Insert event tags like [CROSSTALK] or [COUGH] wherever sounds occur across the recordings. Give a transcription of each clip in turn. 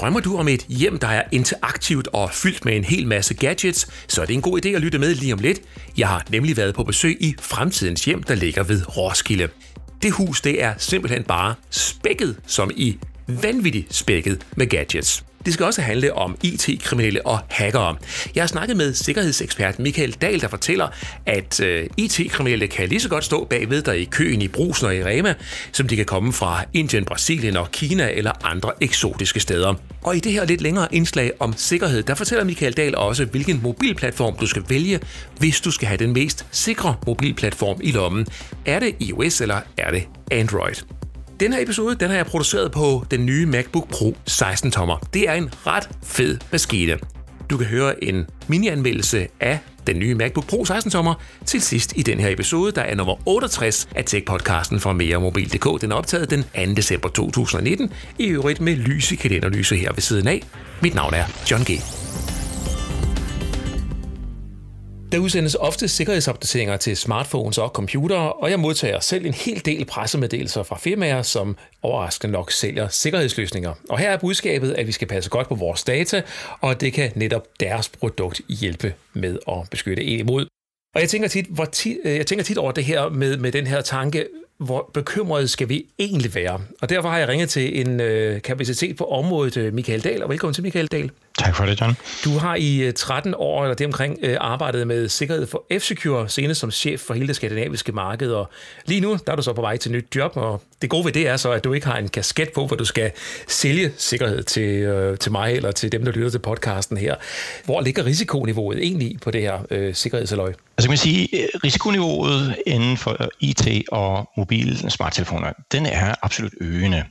Drømmer du om et hjem, der er interaktivt og fyldt med en hel masse gadgets, så er det en god idé at lytte med lige om lidt. Jeg har nemlig været på besøg i Fremtidens Hjem, der ligger ved Roskilde. Det hus, det er simpelthen bare spækket, som i vanvittigt spækket med gadgets. Det skal også handle om IT-kriminelle og hackere. Jeg har snakket med sikkerhedsekspert Michael Dahl, der fortæller, at øh, IT-kriminelle kan lige så godt stå bagved dig i køen i Brusen og i Rema, som de kan komme fra Indien, Brasilien og Kina eller andre eksotiske steder. Og i det her lidt længere indslag om sikkerhed, der fortæller Michael Dahl også, hvilken mobilplatform du skal vælge, hvis du skal have den mest sikre mobilplatform i lommen. Er det iOS eller er det Android? Den her episode den har jeg produceret på den nye MacBook Pro 16-tommer. Det er en ret fed maskine. Du kan høre en mini-anmeldelse af den nye MacBook Pro 16-tommer til sidst i den her episode, der er nummer 68 af Tech-podcasten fra meremobil.dk. Den er optaget den 2. december 2019, i øvrigt med lys i kalenderlyse her ved siden af. Mit navn er John G. Der udsendes ofte sikkerhedsopdateringer til smartphones og computere, og jeg modtager selv en hel del pressemeddelelser fra firmaer, som overraskende nok sælger sikkerhedsløsninger. Og her er budskabet, at vi skal passe godt på vores data, og det kan netop deres produkt hjælpe med at beskytte en imod. Og jeg tænker tit, hvor ti, øh, jeg tænker tit over det her med, med den her tanke, hvor bekymrede skal vi egentlig være? Og derfor har jeg ringet til en øh, kapacitet på området, øh, Michael Dahl, og velkommen til Michael Dahl. Tak for det, John. Du har i 13 øh, år eller det omkring øh, arbejdet med sikkerhed for F-Secure, senest som chef for hele det skandinaviske marked, og lige nu der er du så på vej til nyt job, og det gode ved det er så, at du ikke har en kasket på, hvor du skal sælge sikkerhed til, øh, til mig eller til dem, der lytter til podcasten her. Hvor ligger risikoniveauet egentlig på det her øh, sikkerhedsaløj? Altså kan man sige, risikoniveauet inden for IT og mobil smarttelefoner, den er absolut øgende.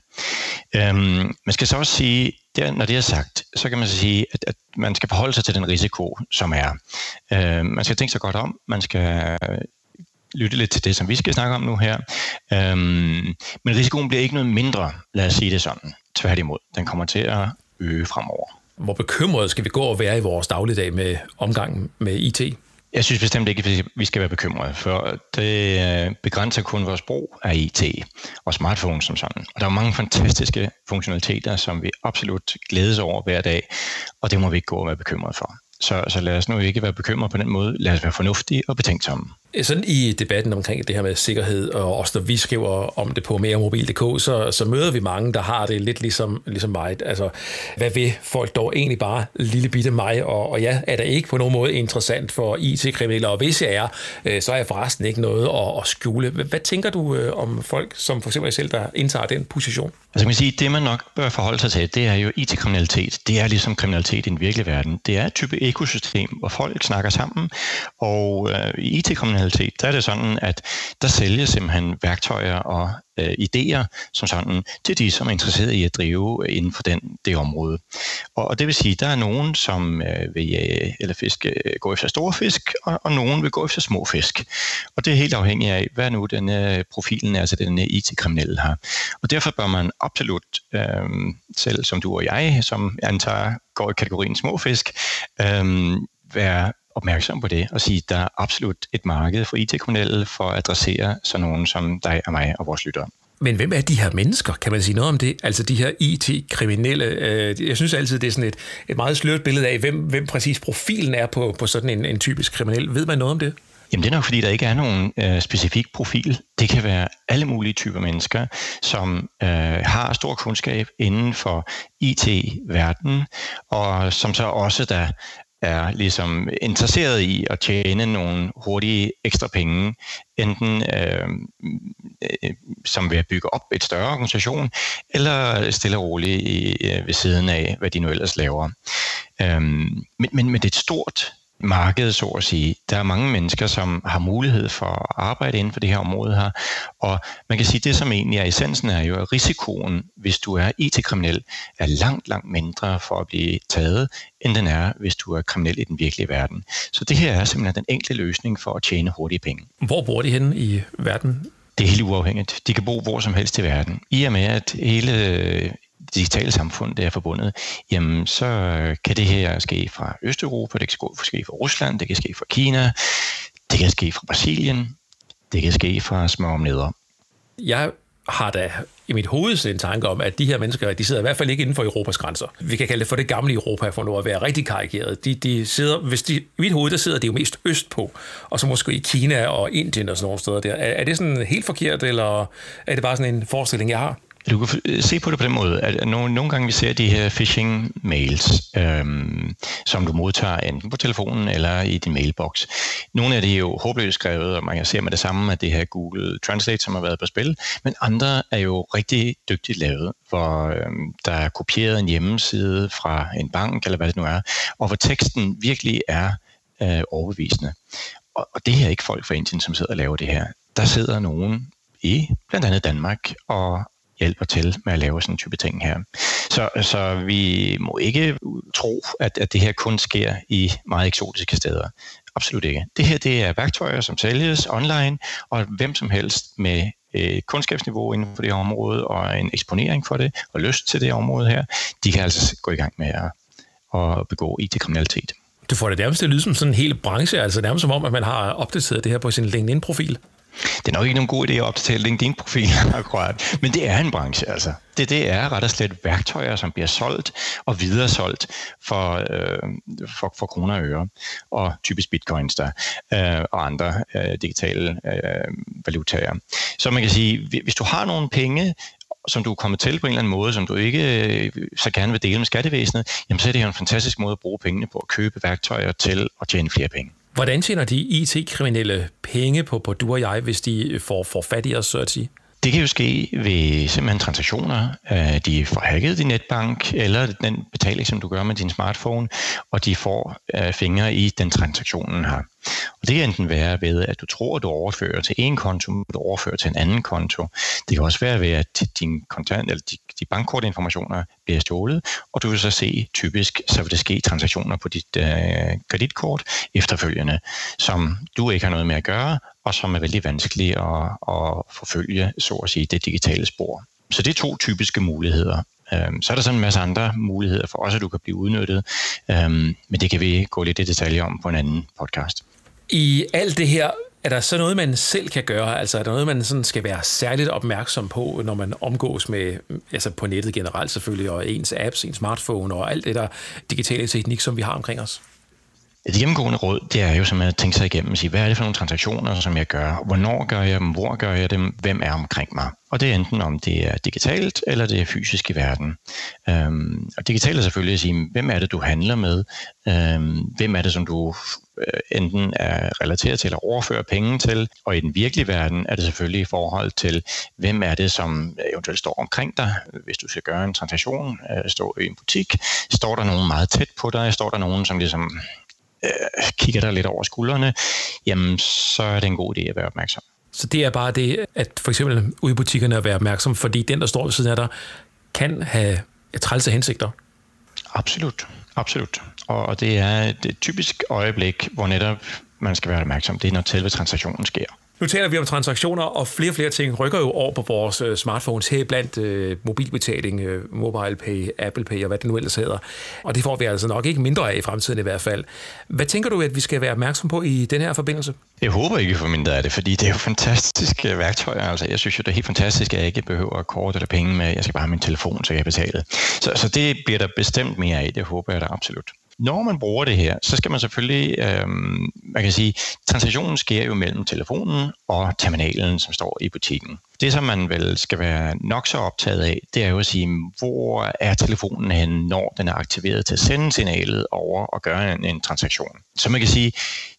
Øhm, man skal så også sige, der, når det er sagt, så kan man så sige, at, at man skal forholde sig til den risiko, som er. Øhm, man skal tænke sig godt om, man skal øh, lytte lidt til det, som vi skal snakke om nu her. Øhm, men risikoen bliver ikke noget mindre, lad os sige det sådan. Tværtimod, den kommer til at øge fremover. Hvor bekymret skal vi gå og være i vores dagligdag med omgang med IT? Jeg synes bestemt ikke, at vi skal være bekymrede, for det øh, begrænser kun vores brug af IT og smartphones som sådan. Og der er mange fantastiske funktionaliteter, som vi absolut glædes over hver dag, og det må vi ikke gå og være bekymrede for. Så, så lad os nu ikke være bekymrede på den måde. Lad os være fornuftige og betænksomme. Øh, sådan i debatten omkring det her med sikkerhed, og også når vi skriver om det på meremobil.dk, så, så møder vi mange, der har det lidt ligesom, ligesom mig. Altså, hvad vil folk dog egentlig bare lille bitte mig? Og, og ja, er det ikke på nogen måde interessant for IT-kriminelle, og hvis jeg er, øh, så er jeg forresten ikke noget at, at skjule. Hvad, hvad tænker du øh, om folk, som for eksempel selv, der indtager den position? Altså, man sige, det man nok bør forholde sig til, det er jo IT-kriminalitet. Det er ligesom kriminalitet i den virkelige verden. Det er et type ekosystem, hvor folk snakker sammen, og øh, IT-kriminalitet kriminalitet, der er det sådan, at der sælges simpelthen værktøjer og øh, idéer som sådan til de, som er interesseret i at drive øh, inden for den, det område. Og, og det vil sige, der er nogen, som øh, vil øh, eller fiske, øh, gå efter store fisk, og, og nogen vil gå efter små fisk. Og det er helt afhængigt af, hvad nu denne øh, profilen er, altså den øh, IT-kriminelle har. Og derfor bør man absolut, øh, selv som du og jeg, som antager går i kategorien små fisk, øh, være opmærksom på det og sige, at der er absolut et marked for IT-kriminelle for at adressere sådan nogen som dig og mig og vores lyttere. Men hvem er de her mennesker? Kan man sige noget om det? Altså de her IT-kriminelle. Øh, jeg synes altid, det er sådan et, et meget sløret billede af, hvem, hvem præcis profilen er på, på sådan en, en typisk kriminel. Ved man noget om det? Jamen det er nok fordi, der ikke er nogen øh, specifik profil. Det kan være alle mulige typer mennesker, som øh, har stor kundskab inden for IT-verdenen, og som så også der er ligesom interesseret i at tjene nogle hurtige ekstra penge, enten øh, øh, som ved at bygge op et større organisation, eller stille og roligt i, øh, ved siden af, hvad de nu ellers laver. Øh, men, men, men det er et stort marked, så at sige. Der er mange mennesker, som har mulighed for at arbejde inden for det her område her. Og man kan sige, at det som egentlig er essensen er jo, at risikoen, hvis du er IT-kriminel, er langt, langt mindre for at blive taget, end den er, hvis du er kriminel i den virkelige verden. Så det her er simpelthen den enkle løsning for at tjene hurtige penge. Hvor bor de henne i verden? Det er helt uafhængigt. De kan bo hvor som helst i verden. I og med, at hele digitale samfund, der er forbundet, jamen så øh, kan det her ske fra Østeuropa, det kan ske fra Rusland, det kan ske fra Kina, det kan ske fra Brasilien, det kan ske fra små omneder. Jeg har da i mit hoved en tanke om, at de her mennesker, de sidder i hvert fald ikke inden for Europas grænser. Vi kan kalde det for det gamle Europa, for nu at være rigtig karikeret. De, de sidder, hvis de, I mit hoved, der sidder de jo mest øst på, og så måske i Kina og Indien og sådan nogle steder der. Er, er det sådan helt forkert, eller er det bare sådan en forestilling, jeg har? Du kan øh, se på det på den måde, at nogle, nogle gange vi ser de her phishing-mails, øhm, som du modtager enten på telefonen eller i din mailbox. Nogle af de er jo håbløst skrevet, og man kan se med det samme, at det her Google Translate, som har været på spil, men andre er jo rigtig dygtigt lavet, hvor øhm, der er kopieret en hjemmeside fra en bank, eller hvad det nu er, og hvor teksten virkelig er øh, overbevisende. Og, og det her er ikke folk fra Indien, som sidder og laver det her. Der sidder nogen i blandt andet Danmark og hjælper til med at lave sådan en type ting her. Så, så vi må ikke tro, at, at det her kun sker i meget eksotiske steder. Absolut ikke. Det her det er værktøjer, som sælges online, og hvem som helst med et kundskabsniveau inden for det her område, og en eksponering for det, og lyst til det område her, de kan altså gå i gang med at, at begå IT-kriminalitet. Du får det nærmest til at lyde som sådan en hel branche, altså nærmest som om, at man har opdateret det her på sin LinkedIn-profil. Det er nok ikke nogen god idé at opdatere LinkedIn-profil [LAUGHS] akkurat, men det er en branche altså. Det, det er ret og slet værktøjer, som bliver solgt og videre solgt for, øh, for, for kroner og øre, og typisk bitcoins der, øh, og andre øh, digitale øh, valutaer. Så man kan sige, hvis du har nogle penge, som du er kommet til på en eller anden måde, som du ikke øh, så gerne vil dele med skattevæsenet, jamen så er det jo en fantastisk måde at bruge pengene på at købe værktøjer til at tjene flere penge. Hvordan tjener de IT-kriminelle penge på, på du og jeg, hvis de øh, får, får fat i os, så at sige? Det kan jo ske ved simpelthen transaktioner. Øh, de får hacket din netbank, eller den betaling, som du gør med din smartphone, og de får øh, fingre i den transaktionen her. Og det kan enten være ved, at du tror, at du overfører til en konto, men du overfører til en anden konto. Det kan også være ved, at din kontant, eller de, de bankkortinformationer bliver stjålet, og du vil så se, typisk, så vil det ske transaktioner på dit øh, kreditkort efterfølgende, som du ikke har noget med at gøre, og som er vældig vanskelige at, at forfølge, så at sige, det digitale spor. Så det er to typiske muligheder. Øhm, så er der sådan en masse andre muligheder for også, at du kan blive udnyttet, øhm, men det kan vi gå lidt i detalje om på en anden podcast. I alt det her, er der så noget, man selv kan gøre? Altså er der noget, man sådan skal være særligt opmærksom på, når man omgås med, altså på nettet generelt selvfølgelig, og ens apps, ens smartphone og alt det der digitale teknik, som vi har omkring os? Et gennemgående råd, det er jo simpelthen at tænke sig igennem og sige, hvad er det for nogle transaktioner, som jeg gør? Hvornår gør jeg dem? Hvor gør jeg dem? Hvem er omkring mig? Og det er enten om det er digitalt, eller det er fysisk i verden. Øhm, og digitalt er selvfølgelig at sige, hvem er det, du handler med? Øhm, hvem er det, som du øh, enten er relateret til eller overfører penge til? Og i den virkelige verden er det selvfølgelig i forhold til, hvem er det, som eventuelt står omkring dig? Hvis du skal gøre en transaktion, øh, i en butik, står der nogen meget tæt på dig? Står der nogen, som ligesom øh, kigger der lidt over skuldrene, jamen så er det en god idé at være opmærksom. Så det er bare det, at for eksempel ude i butikkerne at være opmærksom, fordi den, der står ved siden af dig, kan have trælse hensigter. Absolut, absolut. Og det er et typisk øjeblik, hvor netop man skal være opmærksom. Det er, når selve transaktionen sker. Nu taler vi om transaktioner, og flere og flere ting rykker jo over på vores øh, smartphones, her blandt øh, mobilbetaling, øh, mobile pay, Apple Pay og hvad det nu ellers hedder. Og det får vi altså nok ikke mindre af i fremtiden i hvert fald. Hvad tænker du, at vi skal være opmærksom på i den her forbindelse? Jeg håber ikke, for mindre af det, fordi det er jo fantastiske værktøjer. Altså, jeg synes jo, det er helt fantastisk, at jeg ikke behøver kort eller penge med. Jeg skal bare have min telefon, så jeg kan betale. Så, så det bliver der bestemt mere af. Det håber jeg da absolut. Når man bruger det her, så skal man selvfølgelig, øh, man kan sige, transaktionen sker jo mellem telefonen og terminalen, som står i butikken. Det, som man vel skal være nok så optaget af, det er jo at sige, hvor er telefonen hen, når den er aktiveret til at sende signalet over og gøre en, en transaktion. Så man kan sige,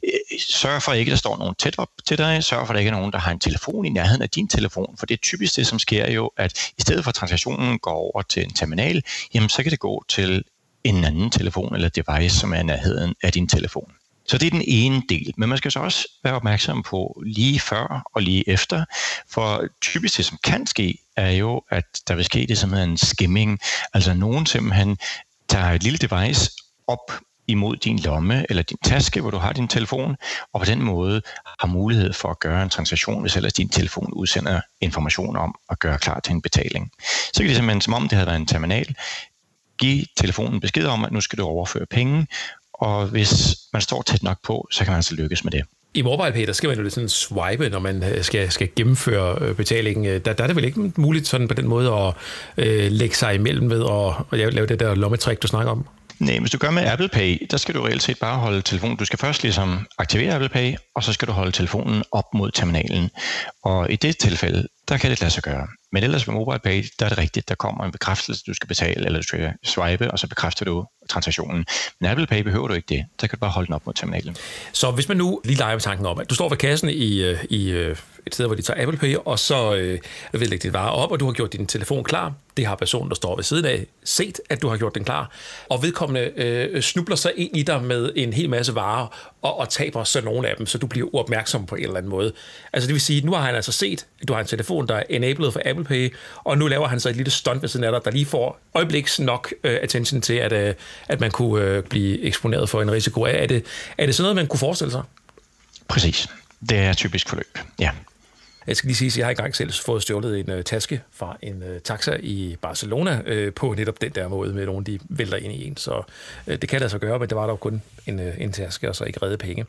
øh, sørg for ikke, at der står nogen tæt op til dig, sørg for, at der ikke er nogen, der har en telefon i nærheden af din telefon, for det er typisk det, som sker jo, at i stedet for at transaktionen går over til en terminal, jamen så kan det gå til en anden telefon eller device, som er nærheden af din telefon. Så det er den ene del. Men man skal så også være opmærksom på lige før og lige efter, for typisk det, som kan ske, er jo, at der vil ske det som en skimming. Altså nogen simpelthen tager et lille device op imod din lomme eller din taske, hvor du har din telefon, og på den måde har mulighed for at gøre en transaktion, hvis ellers din telefon udsender information om at gøre klar til en betaling. Så kan det simpelthen, som om det havde været en terminal, give telefonen besked om, at nu skal du overføre penge, og hvis man står tæt nok på, så kan man altså lykkes med det. I MobilePay, der skal man jo sådan swipe, når man øh, skal, skal gennemføre øh, betalingen. Der, der er det vel ikke muligt sådan på den måde at øh, lægge sig imellem ved at, at lave det der lommetrik, du snakker om? Nej, hvis du gør med Apple Pay, der skal du reelt set bare holde telefonen. Du skal først ligesom aktivere Apple Pay, og så skal du holde telefonen op mod terminalen. Og i det tilfælde, der kan det lade sig gøre. Men ellers med MobilePay, der er det rigtigt, der kommer en bekræftelse, du skal betale, eller du skal swipe, og så bekræfter du transaktionen. Men Apple Pay behøver du ikke det. Der kan du bare holde den op mod terminalen. Så hvis man nu lige leger med tanken om, at du står ved kassen i, øh, i øh, et sted, hvor de tager Apple Pay, og så øh, vil lægge dit vare op, og du har gjort din telefon klar. Det har personen, der står ved siden af, set, at du har gjort den klar. Og vedkommende øh, snubler sig ind i dig med en hel masse varer, og, og taber så nogle af dem, så du bliver uopmærksom på en eller anden måde. Altså det vil sige, nu har han altså set, at du har en telefon, der er enabled for Apple Pay, og nu laver han så et lille stunt ved siden af dig, der lige får øjebliks nok uh, øh, attention til, at, uh, at man kunne uh, blive eksponeret for en risiko. Er det, er det sådan noget, man kunne forestille sig? Præcis. Det er typisk forløb, ja. Jeg skal lige sige, at jeg har engang selv fået stjålet en øh, taske fra en øh, taxa i Barcelona øh, på netop den der måde med nogen, de vælter ind i en. Så øh, det kan lade sig gøre, men det var dog kun en, øh, en taske, og så ikke redde penge.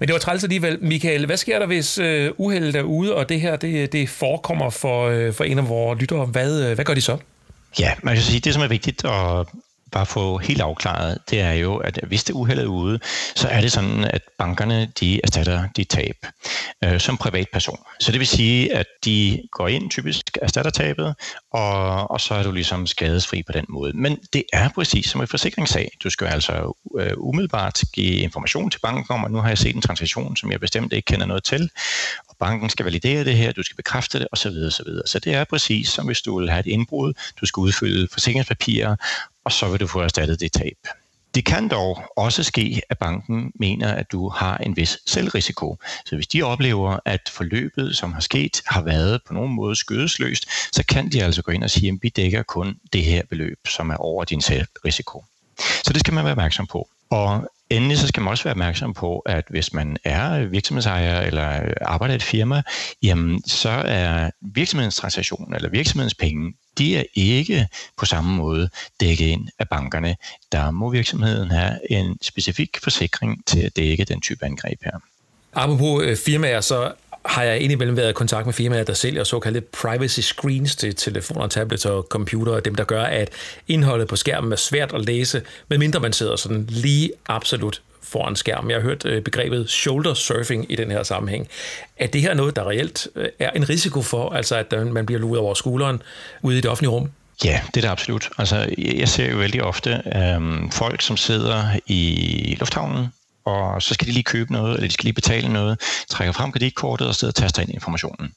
Men det var træls alligevel. Michael, hvad sker der, hvis øh, uheldet er ude, og det her det, det forekommer for, øh, for en af vores lyttere? Hvad, øh, hvad gør de så? Ja, man kan sige, det som er vigtigt at bare få helt afklaret, det er jo, at hvis det uheld er ude, så er det sådan, at bankerne de erstatter de tab øh, som privatperson. Så det vil sige, at de går ind typisk erstatter tabet, og, og så er du ligesom skadesfri på den måde. Men det er præcis som en forsikringssag. Du skal altså øh, umiddelbart give information til banken om, at nu har jeg set en transaktion, som jeg bestemt ikke kender noget til, og banken skal validere det her, du skal bekræfte det, osv. osv. Så det er præcis som hvis du vil have et indbrud, du skal udfylde forsikringspapirer, og så vil du få erstattet det tab. Det kan dog også ske, at banken mener, at du har en vis selvrisiko. Så hvis de oplever, at forløbet, som har sket, har været på nogen måde skødesløst, så kan de altså gå ind og sige, at vi dækker kun det her beløb, som er over din selvrisiko. Så det skal man være opmærksom på. Og Endelig så skal man også være opmærksom på, at hvis man er virksomhedsejer eller arbejder i et firma, jamen så er virksomhedens transaktion eller virksomhedens penge, de er ikke på samme måde dækket ind af bankerne. Der må virksomheden have en specifik forsikring til at dække den type angreb her. Apropos øh, firmaer, så har jeg indimellem været i kontakt med firmaer, der sælger såkaldte privacy screens til telefoner, tablets og computere, dem der gør, at indholdet på skærmen er svært at læse, medmindre man sidder sådan lige absolut foran skærmen. Jeg har hørt øh, begrebet shoulder surfing i den her sammenhæng. Er det her noget, der reelt øh, er en risiko for, altså at man bliver luret over skulderen ude i det offentlige rum? Ja, det er det absolut. Altså, jeg ser jo vældig ofte øhm, folk, som sidder i lufthavnen, og så skal de lige købe noget, eller de skal lige betale noget, trækker frem kreditkortet og sidder og taster ind informationen.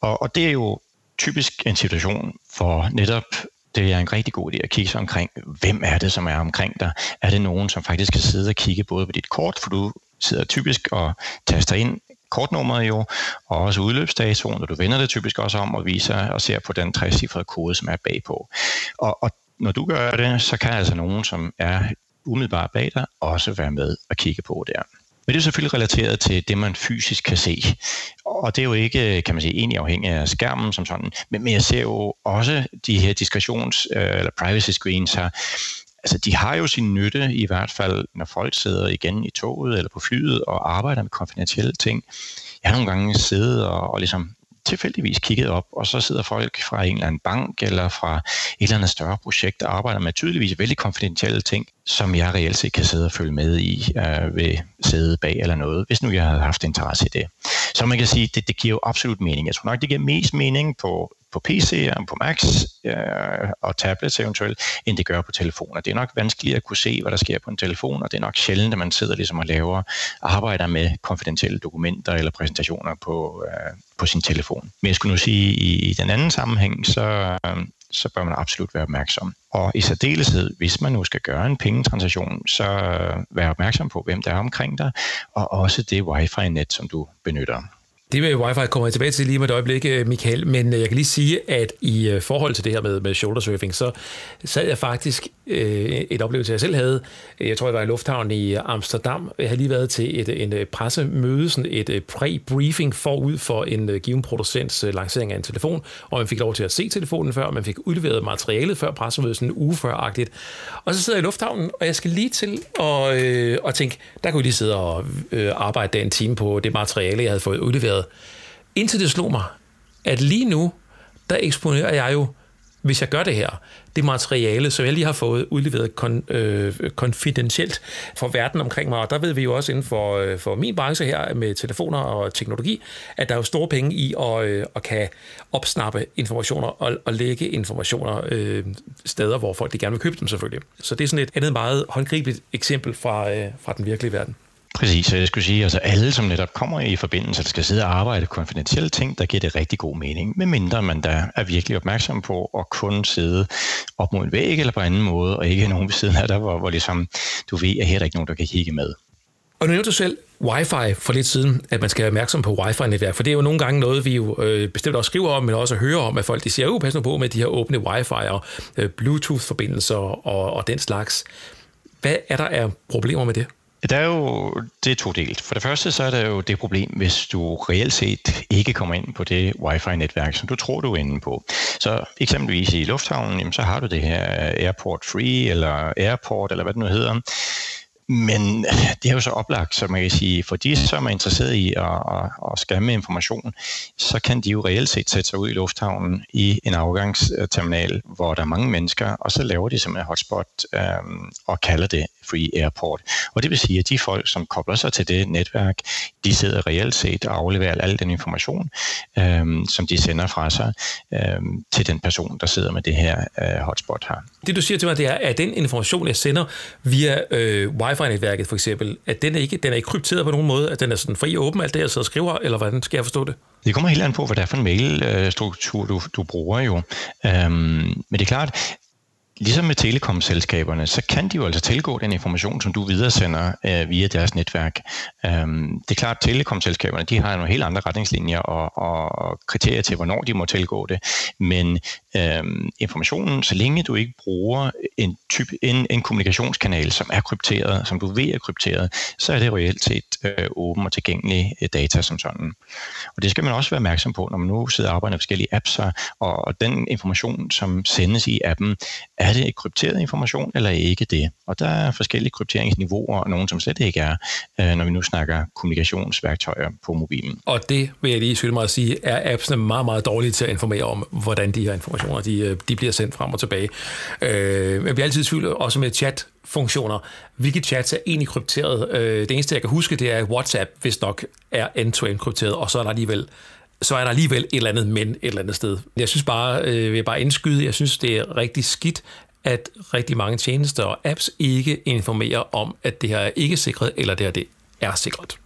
Og, og det er jo typisk en situation for netop det er en rigtig god idé at kigge sig omkring, hvem er det, som er omkring dig? Er det nogen, som faktisk skal sidde og kigge både på dit kort, for du sidder typisk og taster ind kortnummeret jo, og også udløbsdatoen, og du vender det typisk også om og viser og ser på den trecifrede kode, som er bagpå. Og, og når du gør det, så kan altså nogen, som er umiddelbart bag dig, også være med og kigge på der. Men det er selvfølgelig relateret til det, man fysisk kan se. Og det er jo ikke, kan man sige, egentlig afhængig af skærmen som sådan. Men, men jeg ser jo også de her diskretions- øh, eller privacy screens her, altså de har jo sin nytte, i hvert fald når folk sidder igen i toget eller på flyet og arbejder med konfidentielle ting. Jeg har nogle gange siddet og, og ligesom tilfældigvis kigget op, og så sidder folk fra en eller anden bank eller fra et eller andet større projekt, og arbejder med tydeligvis vældig konfidentielle ting, som jeg reelt set kan sidde og følge med i øh, ved sæde bag eller noget, hvis nu jeg havde haft interesse i det. Så man kan sige, det, det giver jo absolut mening. Jeg tror nok, det giver mest mening på på PC'er, på Macs øh, og tablets eventuelt, end det gør på telefoner. Det er nok vanskeligt at kunne se, hvad der sker på en telefon, og det er nok sjældent, at man sidder ligesom og laver, arbejder med konfidentielle dokumenter eller præsentationer på, øh, på sin telefon. Men jeg skulle nu sige, i, i den anden sammenhæng, så, øh, så bør man absolut være opmærksom. Og i særdeleshed, hvis man nu skal gøre en pengetransaktion, så øh, vær opmærksom på, hvem der er omkring dig, og også det wifi-net, som du benytter. Det med wifi kommer jeg tilbage til lige med et øjeblik, øh, Michael, men øh, jeg kan lige sige, at i øh, forhold til det her med, med shoulder surfing, så sad jeg faktisk øh, et oplevelse, jeg selv havde. Jeg tror, jeg var i lufthavnen i Amsterdam. Jeg havde lige været til et, en pressemøde, sådan et pre-briefing forud for en given producents lancering af en telefon, og man fik lov til at se telefonen før, man fik udleveret materialet før pressemødet, sådan en uge før-agtigt. Og så sidder jeg i lufthavnen, og jeg skal lige til at, øh, at tænke, der kunne jeg lige sidde og øh, arbejde en time på det materiale, jeg havde fået udleveret. Indtil det slog mig, at lige nu, der eksponerer jeg jo, hvis jeg gør det her, det materiale, som jeg lige har fået udleveret kon, øh, konfidentielt for verden omkring mig. Og der ved vi jo også inden for, øh, for min branche her med telefoner og teknologi, at der er jo store penge i at, øh, at kan opsnappe informationer og, og lægge informationer øh, steder, hvor folk de gerne vil købe dem selvfølgelig. Så det er sådan et andet meget håndgribeligt eksempel fra, øh, fra den virkelige verden. Præcis, så jeg skulle sige, altså alle, som netop kommer i forbindelse, der skal sidde og arbejde konfidentielle ting, der giver det rigtig god mening, medmindre man da er virkelig opmærksom på at kun sidde op mod en væg eller på en anden måde, og ikke nogen ved siden af dig, hvor, hvor ligesom, du ved, at her er der ikke nogen, der kan kigge med. Og nu nævnte du selv wifi for lidt siden, at man skal være opmærksom på wifi-netværk, for det er jo nogle gange noget, vi jo øh, bestemt også skriver om, men også hører om, at folk de siger, jo, pas nu på med de her åbne wifi og øh, bluetooth-forbindelser og, og den slags. Hvad er der af problemer med det? Der er jo, det er to delt. For det første så er der jo det problem, hvis du reelt set ikke kommer ind på det wifi-netværk, som du tror, du er inde på. Så eksempelvis i lufthavnen, jamen, så har du det her Airport Free, eller Airport, eller hvad det nu hedder. Men det er jo så oplagt, så man kan sige, for de, som er interesseret i at, at, at skamme information, så kan de jo reelt set sætte sig ud i lufthavnen i en afgangsterminal, hvor der er mange mennesker, og så laver de simpelthen hotspot øhm, og kalder det Free Airport. Og det vil sige, at de folk, som kobler sig til det netværk, de sidder reelt set og afleverer al den information, øhm, som de sender fra sig øhm, til den person, der sidder med det her øh, hotspot her. Det du siger til mig, det er, at den information, jeg sender via øh, wifi-netværket for eksempel, at den er ikke, den er ikke krypteret på nogen måde, at den er sådan fri og åben, alt det, jeg sidder og skriver, eller hvordan skal jeg forstå det? Det kommer helt an på, hvad det er for en mailstruktur, du, du bruger jo. Øhm, men det er klart, Ligesom med telekomselskaberne, så kan de jo altså tilgå den information, som du videresender øh, via deres netværk. Øhm, det er klart, at telekomselskaberne de har nogle helt andre retningslinjer og, og kriterier til, hvornår de må tilgå det. Men øhm, informationen, så længe du ikke bruger en, type, en, en kommunikationskanal, som er krypteret, som du ved er krypteret, så er det reelt set øh, åben og tilgængelig øh, data som sådan. Og det skal man også være opmærksom på, når man nu sidder og arbejder med forskellige apps, og den information, som sendes i appen, er er det krypteret information eller ikke det? Og der er forskellige krypteringsniveauer, og nogen som slet ikke er, øh, når vi nu snakker kommunikationsværktøjer på mobilen. Og det vil jeg lige skylde mig at sige, er appsene meget, meget dårlige til at informere om, hvordan de her informationer de, øh, de bliver sendt frem og tilbage. Øh, vi er altid i tvivl også med chat funktioner. Hvilke chats er egentlig krypteret? Øh, det eneste, jeg kan huske, det er, at WhatsApp, hvis nok, er end-to-end krypteret, og så er der alligevel så er der alligevel et eller andet men et eller andet sted. Jeg synes bare, øh, vil jeg bare indskyde, jeg synes, det er rigtig skidt, at rigtig mange tjenester og apps ikke informerer om, at det her er ikke sikret, eller det her det er sikret.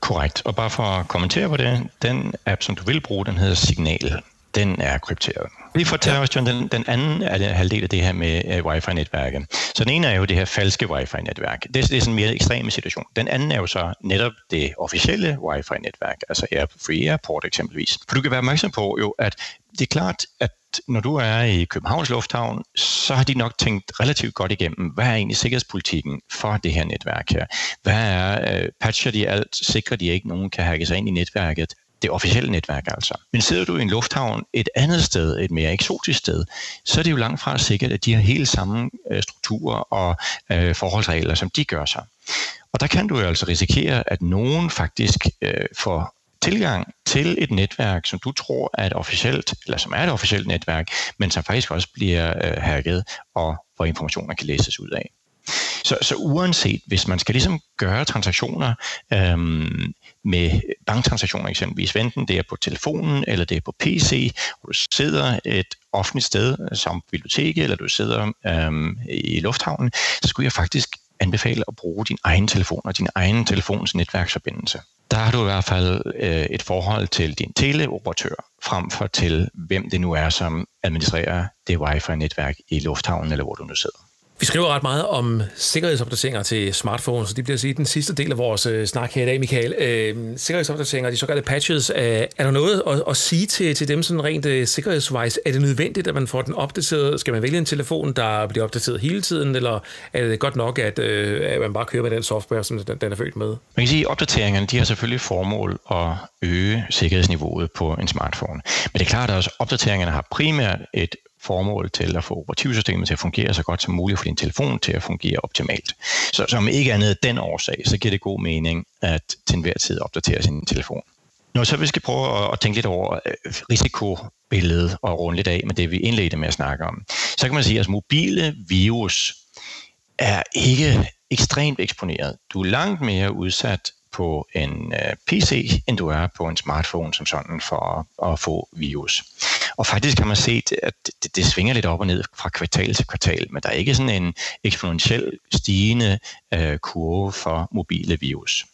Korrekt. Og bare for at kommentere på det, den app, som du vil bruge, den hedder Signal. Den er krypteret. Lige for at tage også, John, den, den anden er det halvdel af det her med uh, wifi-netværket. Så den ene er jo det her falske wifi-netværk. Det, det er sådan en mere ekstrem situation. Den anden er jo så netop det officielle wifi-netværk, altså Air, Free Airport eksempelvis. For du kan være opmærksom på jo, at det er klart, at når du er i Københavns Lufthavn, så har de nok tænkt relativt godt igennem, hvad er egentlig sikkerhedspolitikken for det her netværk her? Hvad er, uh, patcher de alt? Sikrer de ikke, nogen kan hacke sig ind i netværket? Det officielle netværk altså. Men sidder du i en lufthavn et andet sted, et mere eksotisk sted, så er det jo langt fra sikkert, at de har helt samme øh, strukturer og øh, forholdsregler, som de gør sig. Og der kan du jo altså risikere, at nogen faktisk øh, får tilgang til et netværk, som du tror er et officielt, eller som er et officielt netværk, men som faktisk også bliver øh, hacket, og hvor informationer kan læses ud af. Så, så uanset, hvis man skal ligesom gøre transaktioner øhm, med banktransaktioner eksempelvis, enten det er på telefonen eller det er på PC, hvor du sidder et offentligt sted som biblioteket, eller du sidder øhm, i lufthavnen, så skulle jeg faktisk anbefale at bruge din egen telefon og din egen telefons netværksforbindelse. Der har du i hvert fald øh, et forhold til din teleoperatør, frem for til hvem det nu er, som administrerer det wifi-netværk i lufthavnen, eller hvor du nu sidder. Vi skriver ret meget om sikkerhedsopdateringer til smartphones, så det bliver sige den sidste del af vores øh, snak her i dag, Michael. Øh, sikkerhedsopdateringer, de såkaldte patches, øh, er der noget at, at sige til, til dem sådan rent øh, sikkerhedswise? Er det nødvendigt, at man får den opdateret? Skal man vælge en telefon, der bliver opdateret hele tiden, eller er det godt nok, at, øh, at man bare kører med den software, som den, den er født med? Man kan sige, at opdateringerne de har selvfølgelig formål at øge sikkerhedsniveauet på en smartphone. Men det er klart, at også opdateringerne har primært et formål til at få operativsystemet til at fungere så godt som muligt, for din telefon til at fungere optimalt. Så som ikke andet den årsag, så giver det god mening at til enhver tid opdatere sin telefon. Når så vi skal prøve at tænke lidt over øh, risikobilledet og runde lidt af med det, vi indledte med at snakke om, så kan man sige, at mobile virus er ikke ekstremt eksponeret. Du er langt mere udsat på en øh, PC, end du er på en smartphone som sådan for at, at få virus. Og faktisk kan man se, at det, det svinger lidt op og ned fra kvartal til kvartal, men der er ikke sådan en eksponentiel stigende øh, kurve for mobile virus.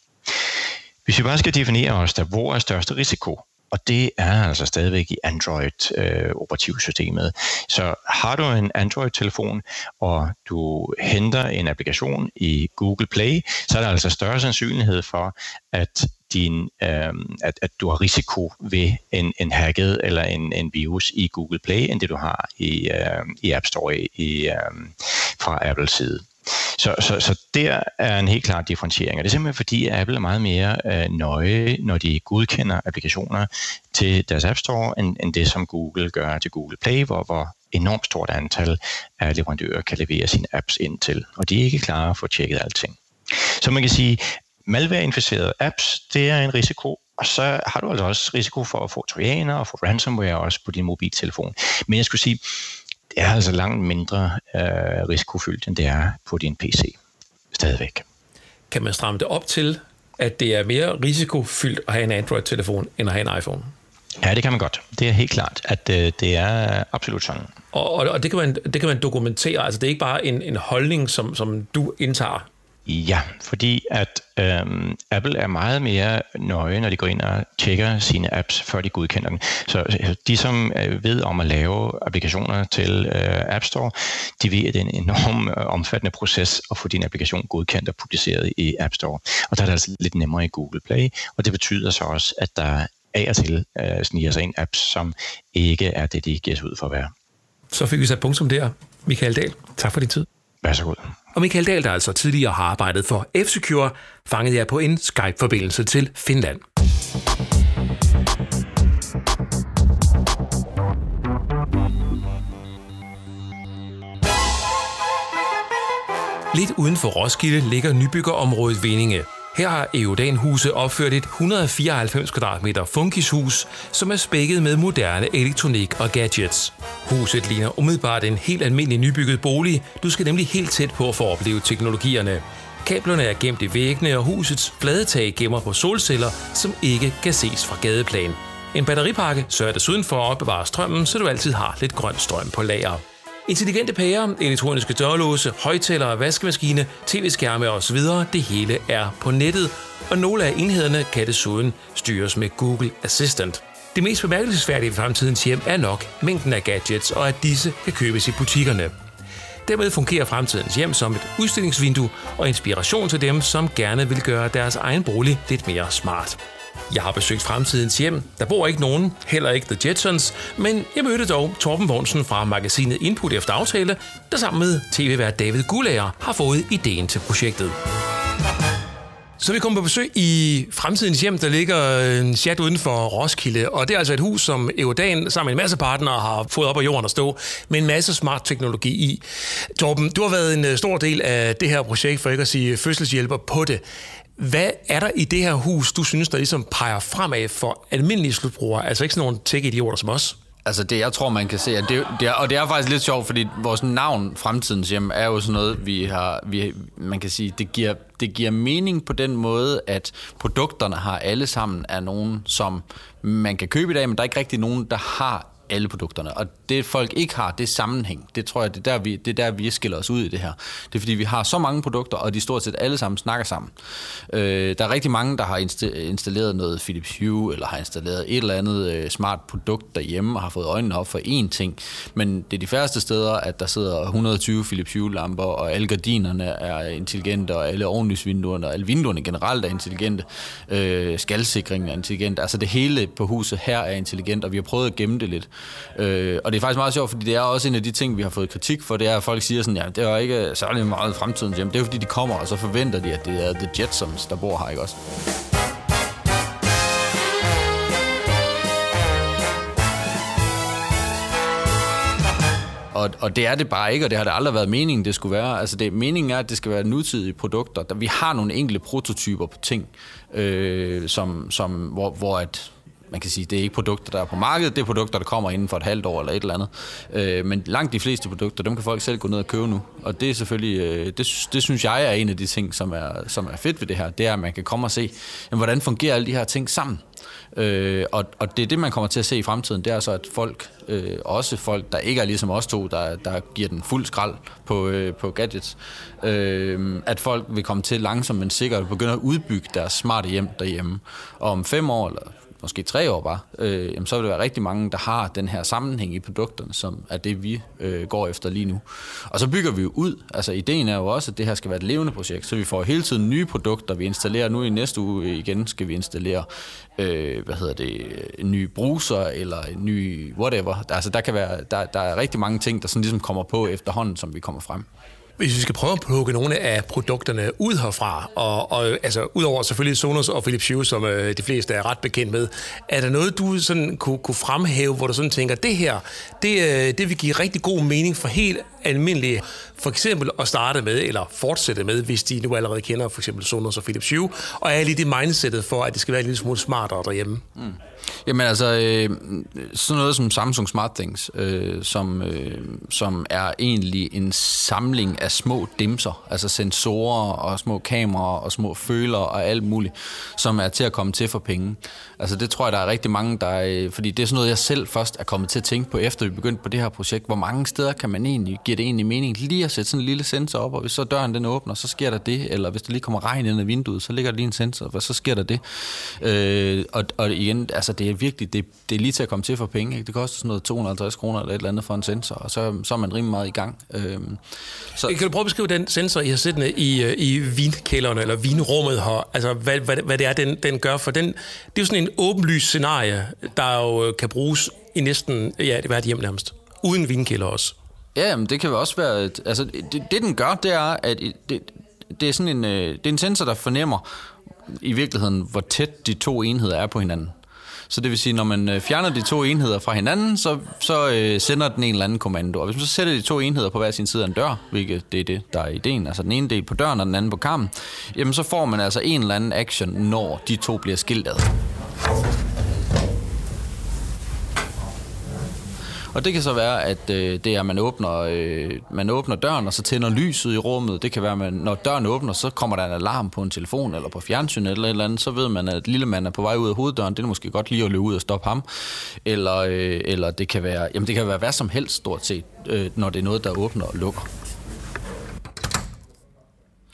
Hvis vi bare skal definere os, der hvor er største risiko, og det er altså stadigvæk i Android-operativsystemet. Øh, så har du en Android-telefon, og du henter en applikation i Google Play, så er der altså større sandsynlighed for, at din, øh, at, at du har risiko ved en, en hacket eller en, en virus i Google Play, end det du har i, øh, i App Store i, øh, fra Apples side. Så, så, så der er en helt klar differentiering, og det er simpelthen fordi, at Apple er meget mere øh, nøje, når de godkender applikationer til deres App Store, end, end det som Google gør til Google Play, hvor, hvor enormt stort antal af leverandører kan levere sine apps ind til, og de er ikke klar for at tjekket alting. Så man kan sige, malware-inficerede apps, det er en risiko, og så har du altså også risiko for at få trojaner og få ransomware også på din mobiltelefon. Men jeg skulle sige, det er altså langt mindre øh, risikofyldt, end det er på din PC. Stadigvæk. Kan man stramme det op til, at det er mere risikofyldt at have en Android-telefon, end at have en iPhone? Ja, det kan man godt. Det er helt klart, at øh, det er absolut sådan. Og, og, og det, kan man, det kan man dokumentere. Altså, det er ikke bare en, en holdning, som, som du indtager Ja, fordi at øhm, Apple er meget mere nøje, når de går ind og tjekker sine apps, før de godkender dem. Så de, som øh, ved om at lave applikationer til øh, App Store, de ved, at det er en enorm øh, omfattende proces at få din applikation godkendt og publiceret i App Store. Og der er det altså lidt nemmere i Google Play, og det betyder så også, at der af og til øh, sniger sig ind apps, som ikke er det, de giver sig ud for at være. Så fik vi sat punktum der. Michael Dahl, tak for din tid. Vær så god. Og Michael Dahl, der altså tidligere har arbejdet for F-Secure, fangede jeg på en Skype-forbindelse til Finland. Lidt uden for Roskilde ligger nybyggerområdet Vindinge. Her har Eodan Huse opført et 194 kvadratmeter funkishus, som er spækket med moderne elektronik og gadgets. Huset ligner umiddelbart en helt almindelig nybygget bolig. Du skal nemlig helt tæt på for at opleve teknologierne. Kablerne er gemt i væggene, og husets fladetag gemmer på solceller, som ikke kan ses fra gadeplan. En batteripakke sørger desuden for at opbevare strømmen, så du altid har lidt grøn strøm på lager. Intelligente pærer, elektroniske dørlåse, højtalere, vaskemaskine, tv-skærme osv. Det hele er på nettet, og nogle af enhederne kan desuden styres med Google Assistant. Det mest bemærkelsesværdige ved fremtidens hjem er nok mængden af gadgets, og at disse kan købes i butikkerne. Dermed fungerer fremtidens hjem som et udstillingsvindue og inspiration til dem, som gerne vil gøre deres egen bolig lidt mere smart. Jeg har besøgt fremtidens hjem. Der bor ikke nogen, heller ikke The Jetsons, men jeg mødte dog Torben Vognsen fra magasinet Input efter aftale, der sammen med tv-vært David Gulager har fået ideen til projektet. Så vi kommer på besøg i fremtidens hjem, der ligger en chat uden for Roskilde, og det er altså et hus, som Eurodan sammen med en masse partnere har fået op af jorden at stå, med en masse smart teknologi i. Torben, du har været en øh, stor del af det her projekt, for ikke at sige fødselshjælper på det. Hvad er der i det her hus, du synes, der ligesom peger fremad for almindelige slutbrugere, altså ikke sådan nogle tech-idioter som os? Altså det, jeg tror, man kan se, at det, det er, og det er faktisk lidt sjovt, fordi vores navn, Fremtidens Hjem, er jo sådan noget, vi har, vi, man kan sige, det giver, det giver mening på den måde, at produkterne har alle sammen er nogen, som man kan købe i dag, men der er ikke rigtig nogen, der har alle produkterne. Og det folk ikke har, det er sammenhæng. Det tror jeg, det er der, vi, det er der, vi skiller os ud i det her. Det er fordi, vi har så mange produkter, og de stort set alle sammen snakker sammen. Øh, der er rigtig mange, der har installeret noget Philips Hue, eller har installeret et eller andet øh, smart produkt derhjemme, og har fået øjnene op for én ting. Men det er de færreste steder, at der sidder 120 Philips Hue-lamper, og alle gardinerne er intelligente, og alle ovenlysvinduerne, og alle vinduerne generelt er intelligente. Øh, skalsikringen er intelligent. Altså det hele på huset her er intelligent, og vi har prøvet at gemme det lidt. Øh, og det er faktisk meget sjovt, fordi det er også en af de ting, vi har fået kritik for, det er, at folk siger sådan, ja, det er ikke særlig meget fremtidens hjem. Det er fordi, de kommer, og så forventer de, at det er The Jetsons, der bor her, ikke også? Og, og det er det bare ikke, og det har det aldrig været meningen, det skulle være. Altså det, meningen er, at det skal være nutidige produkter. Vi har nogle enkelte prototyper på ting, øh, som, som, hvor, hvor at man kan sige, det er ikke produkter, der er på markedet, det er produkter, der kommer inden for et halvt år eller et eller andet. Øh, men langt de fleste produkter, dem kan folk selv gå ned og købe nu. Og det er selvfølgelig, øh, det, det synes jeg er en af de ting, som er, som er fedt ved det her, det er, at man kan komme og se, jamen, hvordan fungerer alle de her ting sammen. Øh, og, og det er det, man kommer til at se i fremtiden, det er så, at folk, øh, også folk, der ikke er ligesom os to, der, der giver den fuld skrald på, øh, på gadgets, øh, at folk vil komme til langsomt, men sikkert begynde at udbygge deres smarte hjem derhjemme. Og om fem år, eller måske tre år bare, øh, jamen, så vil der være rigtig mange, der har den her sammenhæng i produkterne, som er det, vi øh, går efter lige nu. Og så bygger vi jo ud. Altså ideen er jo også, at det her skal være et levende projekt, så vi får hele tiden nye produkter. Vi installerer nu i næste uge igen, skal vi installere øh, hvad hedder det, en ny bruser eller en ny whatever. Altså der kan være, der, der er rigtig mange ting, der sådan ligesom kommer på efterhånden, som vi kommer frem. Hvis vi skal prøve at plukke nogle af produkterne ud herfra, og, og altså udover selvfølgelig Sonos og Philips Hue, som øh, de fleste er ret bekendt med, er der noget, du sådan kunne, kunne fremhæve, hvor du sådan tænker, det her, det, øh, det vil give rigtig god mening for helt almindelige, for eksempel at starte med, eller fortsætte med, hvis de nu allerede kender for eksempel Sonos og Philips Hue, og er lige det mindsetet for, at det skal være en lille smule smartere derhjemme. Mm. Jamen altså, øh, sådan noget som Samsung Smart Things, øh, som, øh, som er egentlig en samling af små dimser, altså sensorer og små kameraer og små føler og alt muligt, som er til at komme til for penge. Altså det tror jeg, der er rigtig mange, der øh, fordi det er sådan noget, jeg selv først er kommet til at tænke på, efter vi begyndte på det her projekt. Hvor mange steder kan man egentlig, giver det egentlig mening lige at sætte sådan en lille sensor op, og hvis så døren den åbner, så sker der det, eller hvis der lige kommer regn ind ad vinduet, så ligger der lige en sensor, og så sker der det. Øh, og, og igen, altså det er virkelig, det, det er lige til at komme til for penge. Ikke? Det koster sådan noget 250 kroner eller et eller andet for en sensor, og så, så er man rimelig meget i gang. Øhm, så. Kan du prøve at beskrive den sensor, I har siddende i, øh, i vinkælderen, eller vinrummet her? Altså, hvad, hvad, hvad det er, den, den gør? For den, det er jo sådan en åbenlys scenarie, der jo øh, kan bruges i næsten ja, det er et hjem nærmest. Uden vinkælder også. Ja, men det kan også være... Et, altså, det, det, den gør, det er, at det, det er sådan en, øh, det er en sensor, der fornemmer i virkeligheden, hvor tæt de to enheder er på hinanden. Så det vil sige, når man øh, fjerner de to enheder fra hinanden, så, så øh, sender den en eller anden kommando. Og hvis man så sætter de to enheder på hver sin side af en dør, hvilket det er det, der er ideen, altså den ene del på døren og den anden på kammen, jamen så får man altså en eller anden action, når de to bliver skilt ad. Og det kan så være, at øh, det er, at man åbner, øh, man åbner døren, og så tænder lyset i rummet. Det kan være, at når døren åbner, så kommer der en alarm på en telefon eller på fjernsyn eller et eller andet. Så ved man, at lille mand er på vej ud af hoveddøren. Det er måske godt lige at løbe ud og stoppe ham. Eller, øh, eller det, kan være, jamen det kan være hvad som helst stort set, øh, når det er noget, der åbner og lukker.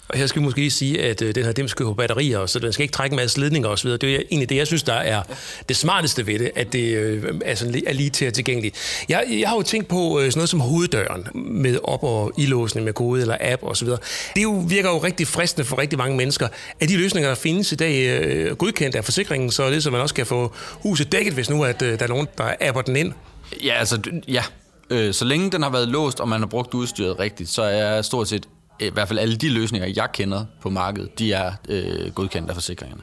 Og her skal vi måske sige, at øh, den her dem skal på batterier, så den skal ikke trække en masse ledninger osv. Det er egentlig det, jeg synes, der er det smarteste ved det, at det øh, altså, er, sådan, er lige til at tilgængeligt. Jeg, jeg har jo tænkt på øh, sådan noget som hoveddøren med op- og ilåsning med kode eller app osv. Det jo, virker jo rigtig fristende for rigtig mange mennesker. Er de løsninger, der findes i dag, øh, godkendt af forsikringen, så det så man også kan få huset dækket, hvis nu at, øh, der er nogen, der apper den ind. Ja, altså, ja, øh, så længe den har været låst, og man har brugt udstyret rigtigt, så er stort set i hvert fald alle de løsninger, jeg kender på markedet, de er øh, godkendt af forsikringerne.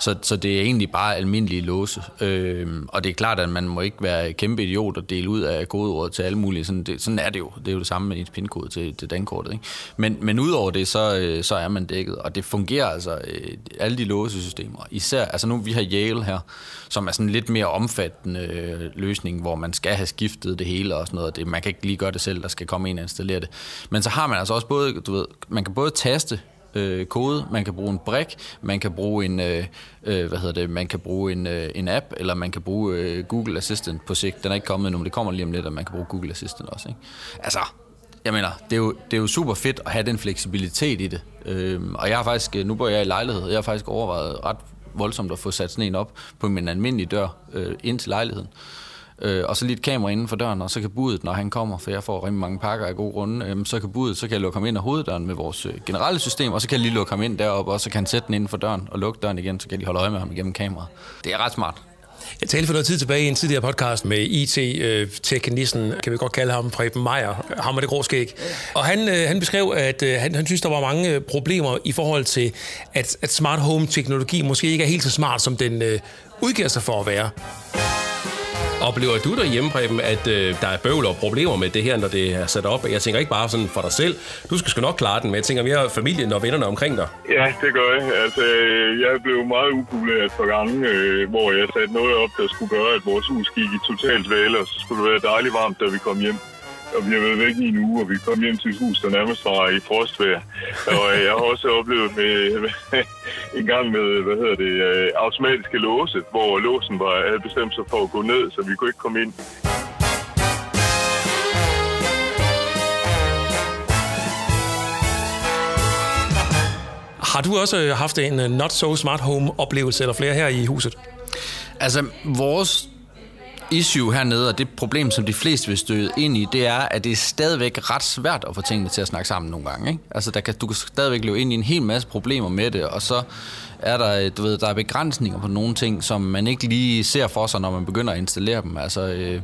Så, så det er egentlig bare almindelige låse. Øh, og det er klart, at man må ikke være kæmpe idiot og dele ud af kodeordet til alle mulige. Sådan, det, sådan er det jo. Det er jo det samme med ens pindkode til, til dankortet. Ikke? Men, men udover det, så, øh, så er man dækket. Og det fungerer altså, øh, alle de låsesystemer. Især, altså nu vi har Yale her, som er sådan en lidt mere omfattende øh, løsning, hvor man skal have skiftet det hele og sådan noget. Det, man kan ikke lige gøre det selv, der skal komme en og installere det. Men så har man altså også både, du ved, man kan både taste øh, kode, man kan bruge en brik, man kan bruge en, øh, øh, hvad hedder det, man kan bruge en, øh, en app, eller man kan bruge øh, Google Assistant på sigt. Den er ikke kommet endnu, men det kommer lige om lidt, at man kan bruge Google Assistant også. Ikke? Altså, jeg mener, det er, jo, det er jo super fedt at have den fleksibilitet i det. Øhm, og jeg har faktisk, øh, nu bor jeg i lejlighed, jeg har faktisk overvejet ret voldsomt at få sat sådan en op på min almindelige dør øh, ind til lejligheden. Øh, og så lige et kamera inden for døren, og så kan budet, når han kommer, for jeg får rimelig mange pakker af gode runde, øh, så kan budet, så kan jeg lukke ham ind af hoveddøren med vores øh, generelle system, og så kan jeg lige lukke ham ind deroppe, og så kan han sætte den inden for døren og lukke døren igen, så kan jeg lige holde øje med ham igennem kameraet. Det er ret smart. Jeg talte for noget tid tilbage i en tidligere podcast med IT-teknisten, øh, kan vi godt kalde ham, Preben Meier, ham med det grå skæg. Og han, øh, han beskrev, at øh, han, han synes, der var mange problemer i forhold til, at, at smart home-teknologi måske ikke er helt så smart, som den øh, udgiver sig for at være. Oplever du derhjemme, Preben, at øh, der er bøvl og problemer med det her, når det er sat op? Jeg tænker ikke bare sådan for dig selv. Du skal sgu nok klare den, men jeg tænker mere familien og vennerne omkring dig. Ja, det gør jeg. Altså, øh, jeg blev meget upopulær et par gange, øh, hvor jeg satte noget op, der skulle gøre, at vores hus gik i totalt væl, og så skulle det være dejligt varmt, da vi kom hjem og vi har været væk i en uge, og vi kom hjem til et hus, der nærmest var i frostvær. Og øh, jeg har også oplevet med, [LAUGHS] en gang med, hvad hedder det, øh, automatiske låse, hvor låsen var, havde bestemt sig for at gå ned, så vi kunne ikke komme ind. Har du også øh, haft en not so smart home oplevelse eller flere her i huset? Altså, vores issue hernede, og det problem, som de fleste vil støde ind i, det er, at det er stadigvæk ret svært at få tingene til at snakke sammen nogle gange. Ikke? Altså, der kan, du kan stadigvæk løbe ind i en hel masse problemer med det, og så er der, øh, du ved, der er begrænsninger på nogle ting, som man ikke lige ser for sig, når man begynder at installere dem. Altså, øh,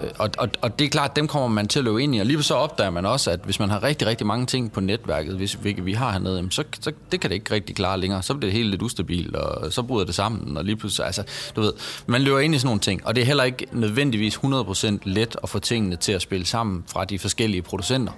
Øh, og, og, og det er klart, dem kommer man til at løbe ind i, og lige så opdager man også, at hvis man har rigtig, rigtig mange ting på netværket, hvis, hvilket vi har hernede, så, så det kan det ikke rigtig klare længere. Så bliver det helt lidt ustabilt, og så bryder det sammen, og lige pludselig, altså, du ved, man løber ind i sådan nogle ting, og det er heller ikke nødvendigvis 100% let at få tingene til at spille sammen fra de forskellige producenter.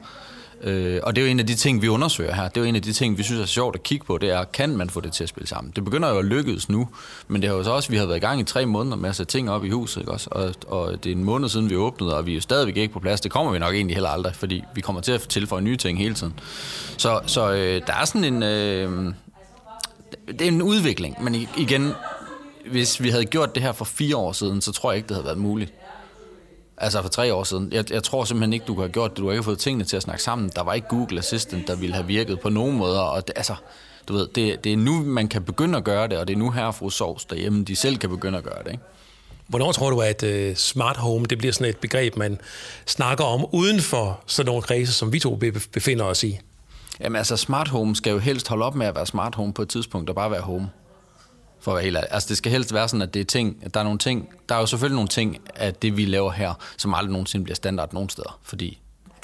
Øh, og det er jo en af de ting, vi undersøger her. Det er jo en af de ting, vi synes er sjovt at kigge på. Det er, kan man få det til at spille sammen? Det begynder jo at lykkes nu, men det har jo så også, vi har været i gang i tre måneder med at sætte ting op i huset, ikke også? Og, og det er en måned siden, vi åbnede, og vi er jo stadigvæk ikke på plads. Det kommer vi nok egentlig heller aldrig, fordi vi kommer til at tilføje nye ting hele tiden. Så, så øh, der er sådan en... Øh, det er en udvikling, men igen, hvis vi havde gjort det her for fire år siden, så tror jeg ikke, det havde været muligt. Altså for tre år siden. Jeg, jeg tror simpelthen ikke, du har gjort det. Du har ikke fået tingene til at snakke sammen. Der var ikke Google Assistant, der ville have virket på nogen måder. Og det, altså, du ved, det, det er nu, man kan begynde at gøre det, og det er nu her fru Sovs derhjemme, de selv kan begynde at gøre det. Ikke? Hvornår tror du, at uh, smart home det bliver sådan et begreb, man snakker om uden for sådan nogle kredse, som vi to befinder os i? Jamen altså, smart home skal jo helst holde op med at være smart home på et tidspunkt, og bare være home for at være helt ærlig. Altså, det skal helst være sådan, at det er ting, at der er nogle ting, der er jo selvfølgelig nogle ting, at det vi laver her, som aldrig nogensinde bliver standard nogen steder, fordi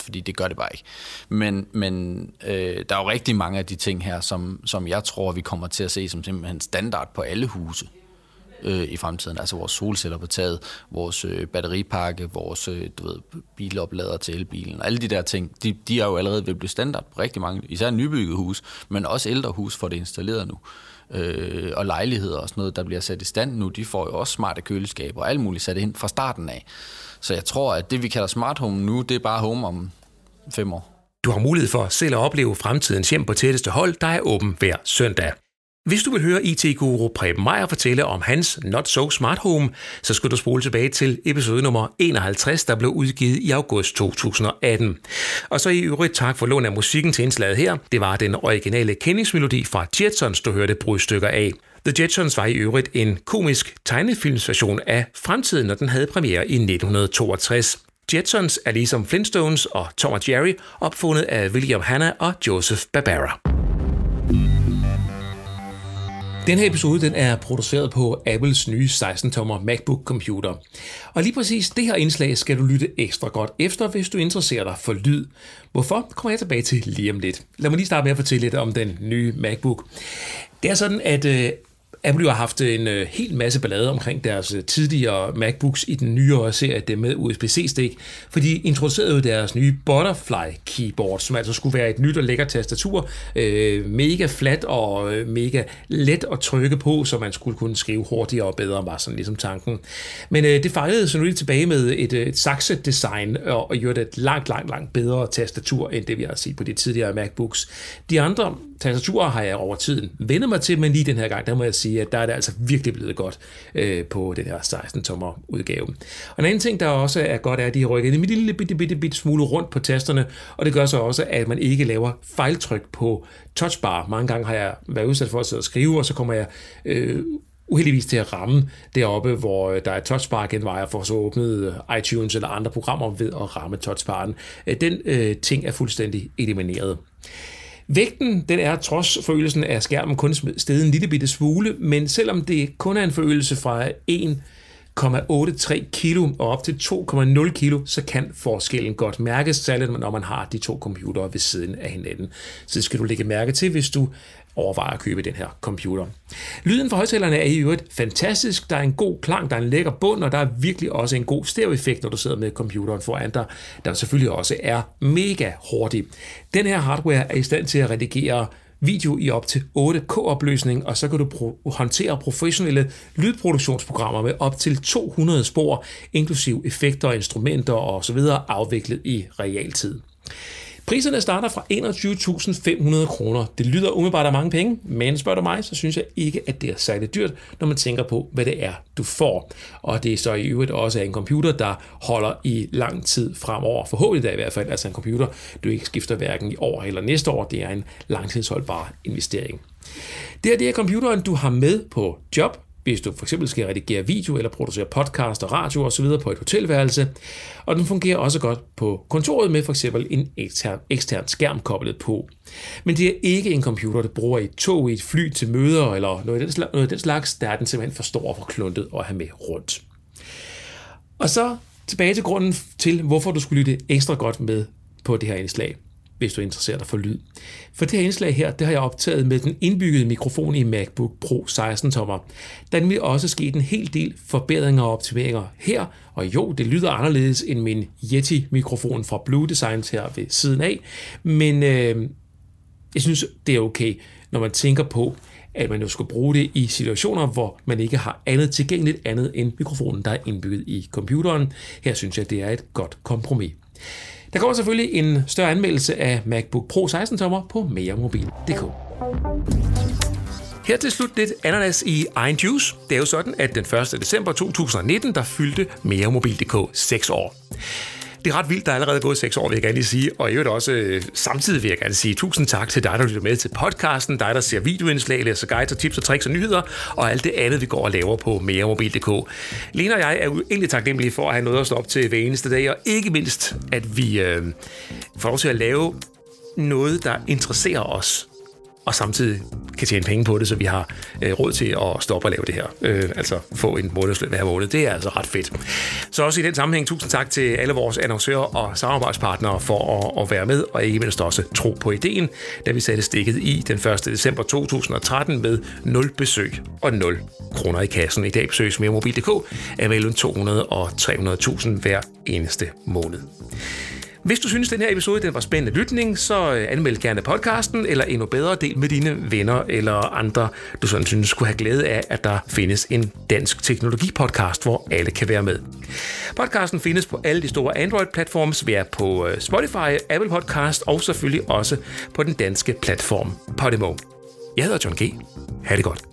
fordi det gør det bare ikke. Men, men øh, der er jo rigtig mange af de ting her, som, som jeg tror, vi kommer til at se som simpelthen standard på alle huse øh, i fremtiden. Altså vores solceller på taget, vores øh, batteripakke, vores øh, du ved, biloplader til elbilen. Alle de der ting, de, de er jo allerede ved at blive standard på rigtig mange, især nybyggede hus, men også ældre hus får det installeret nu øh, øh, og lejligheder og sådan noget, der bliver sat i stand nu, de får jo også smarte køleskaber og alt muligt sat ind fra starten af. Så jeg tror, at det vi kalder smart home nu, det er bare home om fem år. Du har mulighed for selv at opleve fremtidens hjem på tætteste hold, der er åben hver søndag. Hvis du vil høre IT-guru Preben Meyer fortælle om hans Not So Smart Home, så skal du spole tilbage til episode nummer 51, der blev udgivet i august 2018. Og så i øvrigt tak for lån af musikken til indslaget her. Det var den originale kendingsmelodi fra Jetsons, du hørte brudstykker af. The Jetsons var i øvrigt en komisk tegnefilmsversion af Fremtiden, når den havde premiere i 1962. Jetsons er ligesom Flintstones og Tom og Jerry opfundet af William Hanna og Joseph Barbera. Den her episode den er produceret på Apples nye 16-tommer MacBook-computer. Og lige præcis det her indslag skal du lytte ekstra godt efter, hvis du interesserer dig for lyd. Hvorfor kommer jeg tilbage til lige om lidt. Lad mig lige starte med at fortælle lidt om den nye MacBook. Det er sådan, at øh, Apple har haft en øh, hel masse ballade omkring deres øh, tidligere MacBooks i den nyere serie, det med USB-C-stik, for de introducerede jo deres nye Butterfly keyboard, som altså skulle være et nyt og lækkert tastatur, øh, mega flat og øh, mega let at trykke på, så man skulle kunne skrive hurtigere og bedre, var sådan ligesom tanken. Men øh, det fejlede så nu lige tilbage med et, øh, et sakse-design og, og gjorde det et langt, langt, langt bedre tastatur, end det vi har set på de tidligere MacBooks. De andre tastaturer har jeg over tiden vendt mig til, men lige den her gang, der må jeg sige, at der er det altså virkelig blevet godt øh, på den her 16-tommer udgave. Og en anden ting, der også er godt, er, at de har rykket en lille bitte, bitte, bitte smule rundt på tasterne, og det gør så også, at man ikke laver fejltryk på touchbar. Mange gange har jeg været udsat for at sidde og skrive, og så kommer jeg øh, uheldigvis til at ramme deroppe, hvor øh, der er touchbar genvejer for så åbnet øh, iTunes eller andre programmer ved at ramme touchbaren. Øh, den øh, ting er fuldstændig elimineret. Vægten den er trods forøgelsen af skærmen kun steget en lille bitte smule, men selvom det kun er en forøgelse fra 1,83 kilo og op til 2,0 kilo, så kan forskellen godt mærkes, særligt når man har de to computere ved siden af hinanden. Så det skal du lægge mærke til, hvis du overvejer at købe den her computer. Lyden fra højtalerne er i øvrigt fantastisk. Der er en god klang, der er en lækker bund, og der er virkelig også en god stereoeffekt, når du sidder med computeren foran dig, der selvfølgelig også er mega hurtig. Den her hardware er i stand til at redigere video i op til 8K-opløsning, og så kan du pro- håndtere professionelle lydproduktionsprogrammer med op til 200 spor, inklusiv effekter, instrumenter og så videre, afviklet i realtid. Priserne starter fra 21.500 kroner. Det lyder umiddelbart af mange penge, men spørger du mig, så synes jeg ikke, at det er særligt dyrt, når man tænker på, hvad det er, du får. Og det er så i øvrigt også en computer, der holder i lang tid fremover. Forhåbentlig da i hvert fald, altså en computer, du ikke skifter hverken i år eller næste år. Det er en langtidsholdbar investering. Det her det er computeren, du har med på job, hvis du for eksempel skal redigere video eller producere podcast og radio osv. på et hotelværelse. Og den fungerer også godt på kontoret med for eksempel en ekstern, ekstern skærm koblet på. Men det er ikke en computer, du bruger i et tog, i et fly til møder eller noget af den slags, noget af den slags der er den simpelthen for stor og for kluntet at have med rundt. Og så tilbage til grunden til, hvorfor du skulle lytte ekstra godt med på det her indslag hvis du interesserer dig for lyd. For det her indslag her, det har jeg optaget med den indbyggede mikrofon i MacBook Pro 16-tommer. Der vil også ske en hel del forbedringer og optimeringer her, og jo, det lyder anderledes end min Yeti-mikrofon fra Blue Designs her ved siden af, men øh, jeg synes, det er okay, når man tænker på, at man jo skal bruge det i situationer, hvor man ikke har andet tilgængeligt andet end mikrofonen, der er indbygget i computeren. Her synes jeg, det er et godt kompromis. Der kommer selvfølgelig en større anmeldelse af MacBook Pro 16-tommer på meremobil.dk. Her til slut lidt ananas i egen juice. Det er jo sådan, at den 1. december 2019, der fyldte meremobil.dk 6 år det er ret vildt, der er allerede gået seks år, vil jeg gerne lige sige. Og i øvrigt også øh, samtidig vil jeg gerne sige tusind tak til dig, der lytter med til podcasten, dig, der ser videoindslag, læser guides og tips og tricks og nyheder, og alt det andet, vi går og laver på meremobil.dk. Lena og jeg er uendelig taknemmelige for at have noget at stå op til hver eneste dag, og ikke mindst, at vi øh, får lov til at lave noget, der interesserer os og samtidig kan tjene penge på det, så vi har øh, råd til at stoppe og lave det her. Øh, altså få en månedsløn hver måned. Det er altså ret fedt. Så også i den sammenhæng, tusind tak til alle vores annoncører og samarbejdspartnere for at, at være med, og ikke mindst også tro på ideen, da vi satte stikket i den 1. december 2013 med 0 besøg og 0 kroner i kassen. I dag besøges mere mobil.dk af mellem 200 og 300.000 hver eneste måned. Hvis du synes, den her episode den var spændende lytning, så øh, anmeld gerne podcasten, eller endnu bedre, del med dine venner eller andre, du sådan synes skulle have glæde af, at der findes en dansk teknologipodcast, hvor alle kan være med. Podcasten findes på alle de store Android-platforms. Vi er på øh, Spotify, Apple Podcast og selvfølgelig også på den danske platform Podimo. Jeg hedder John G. Ha' det godt.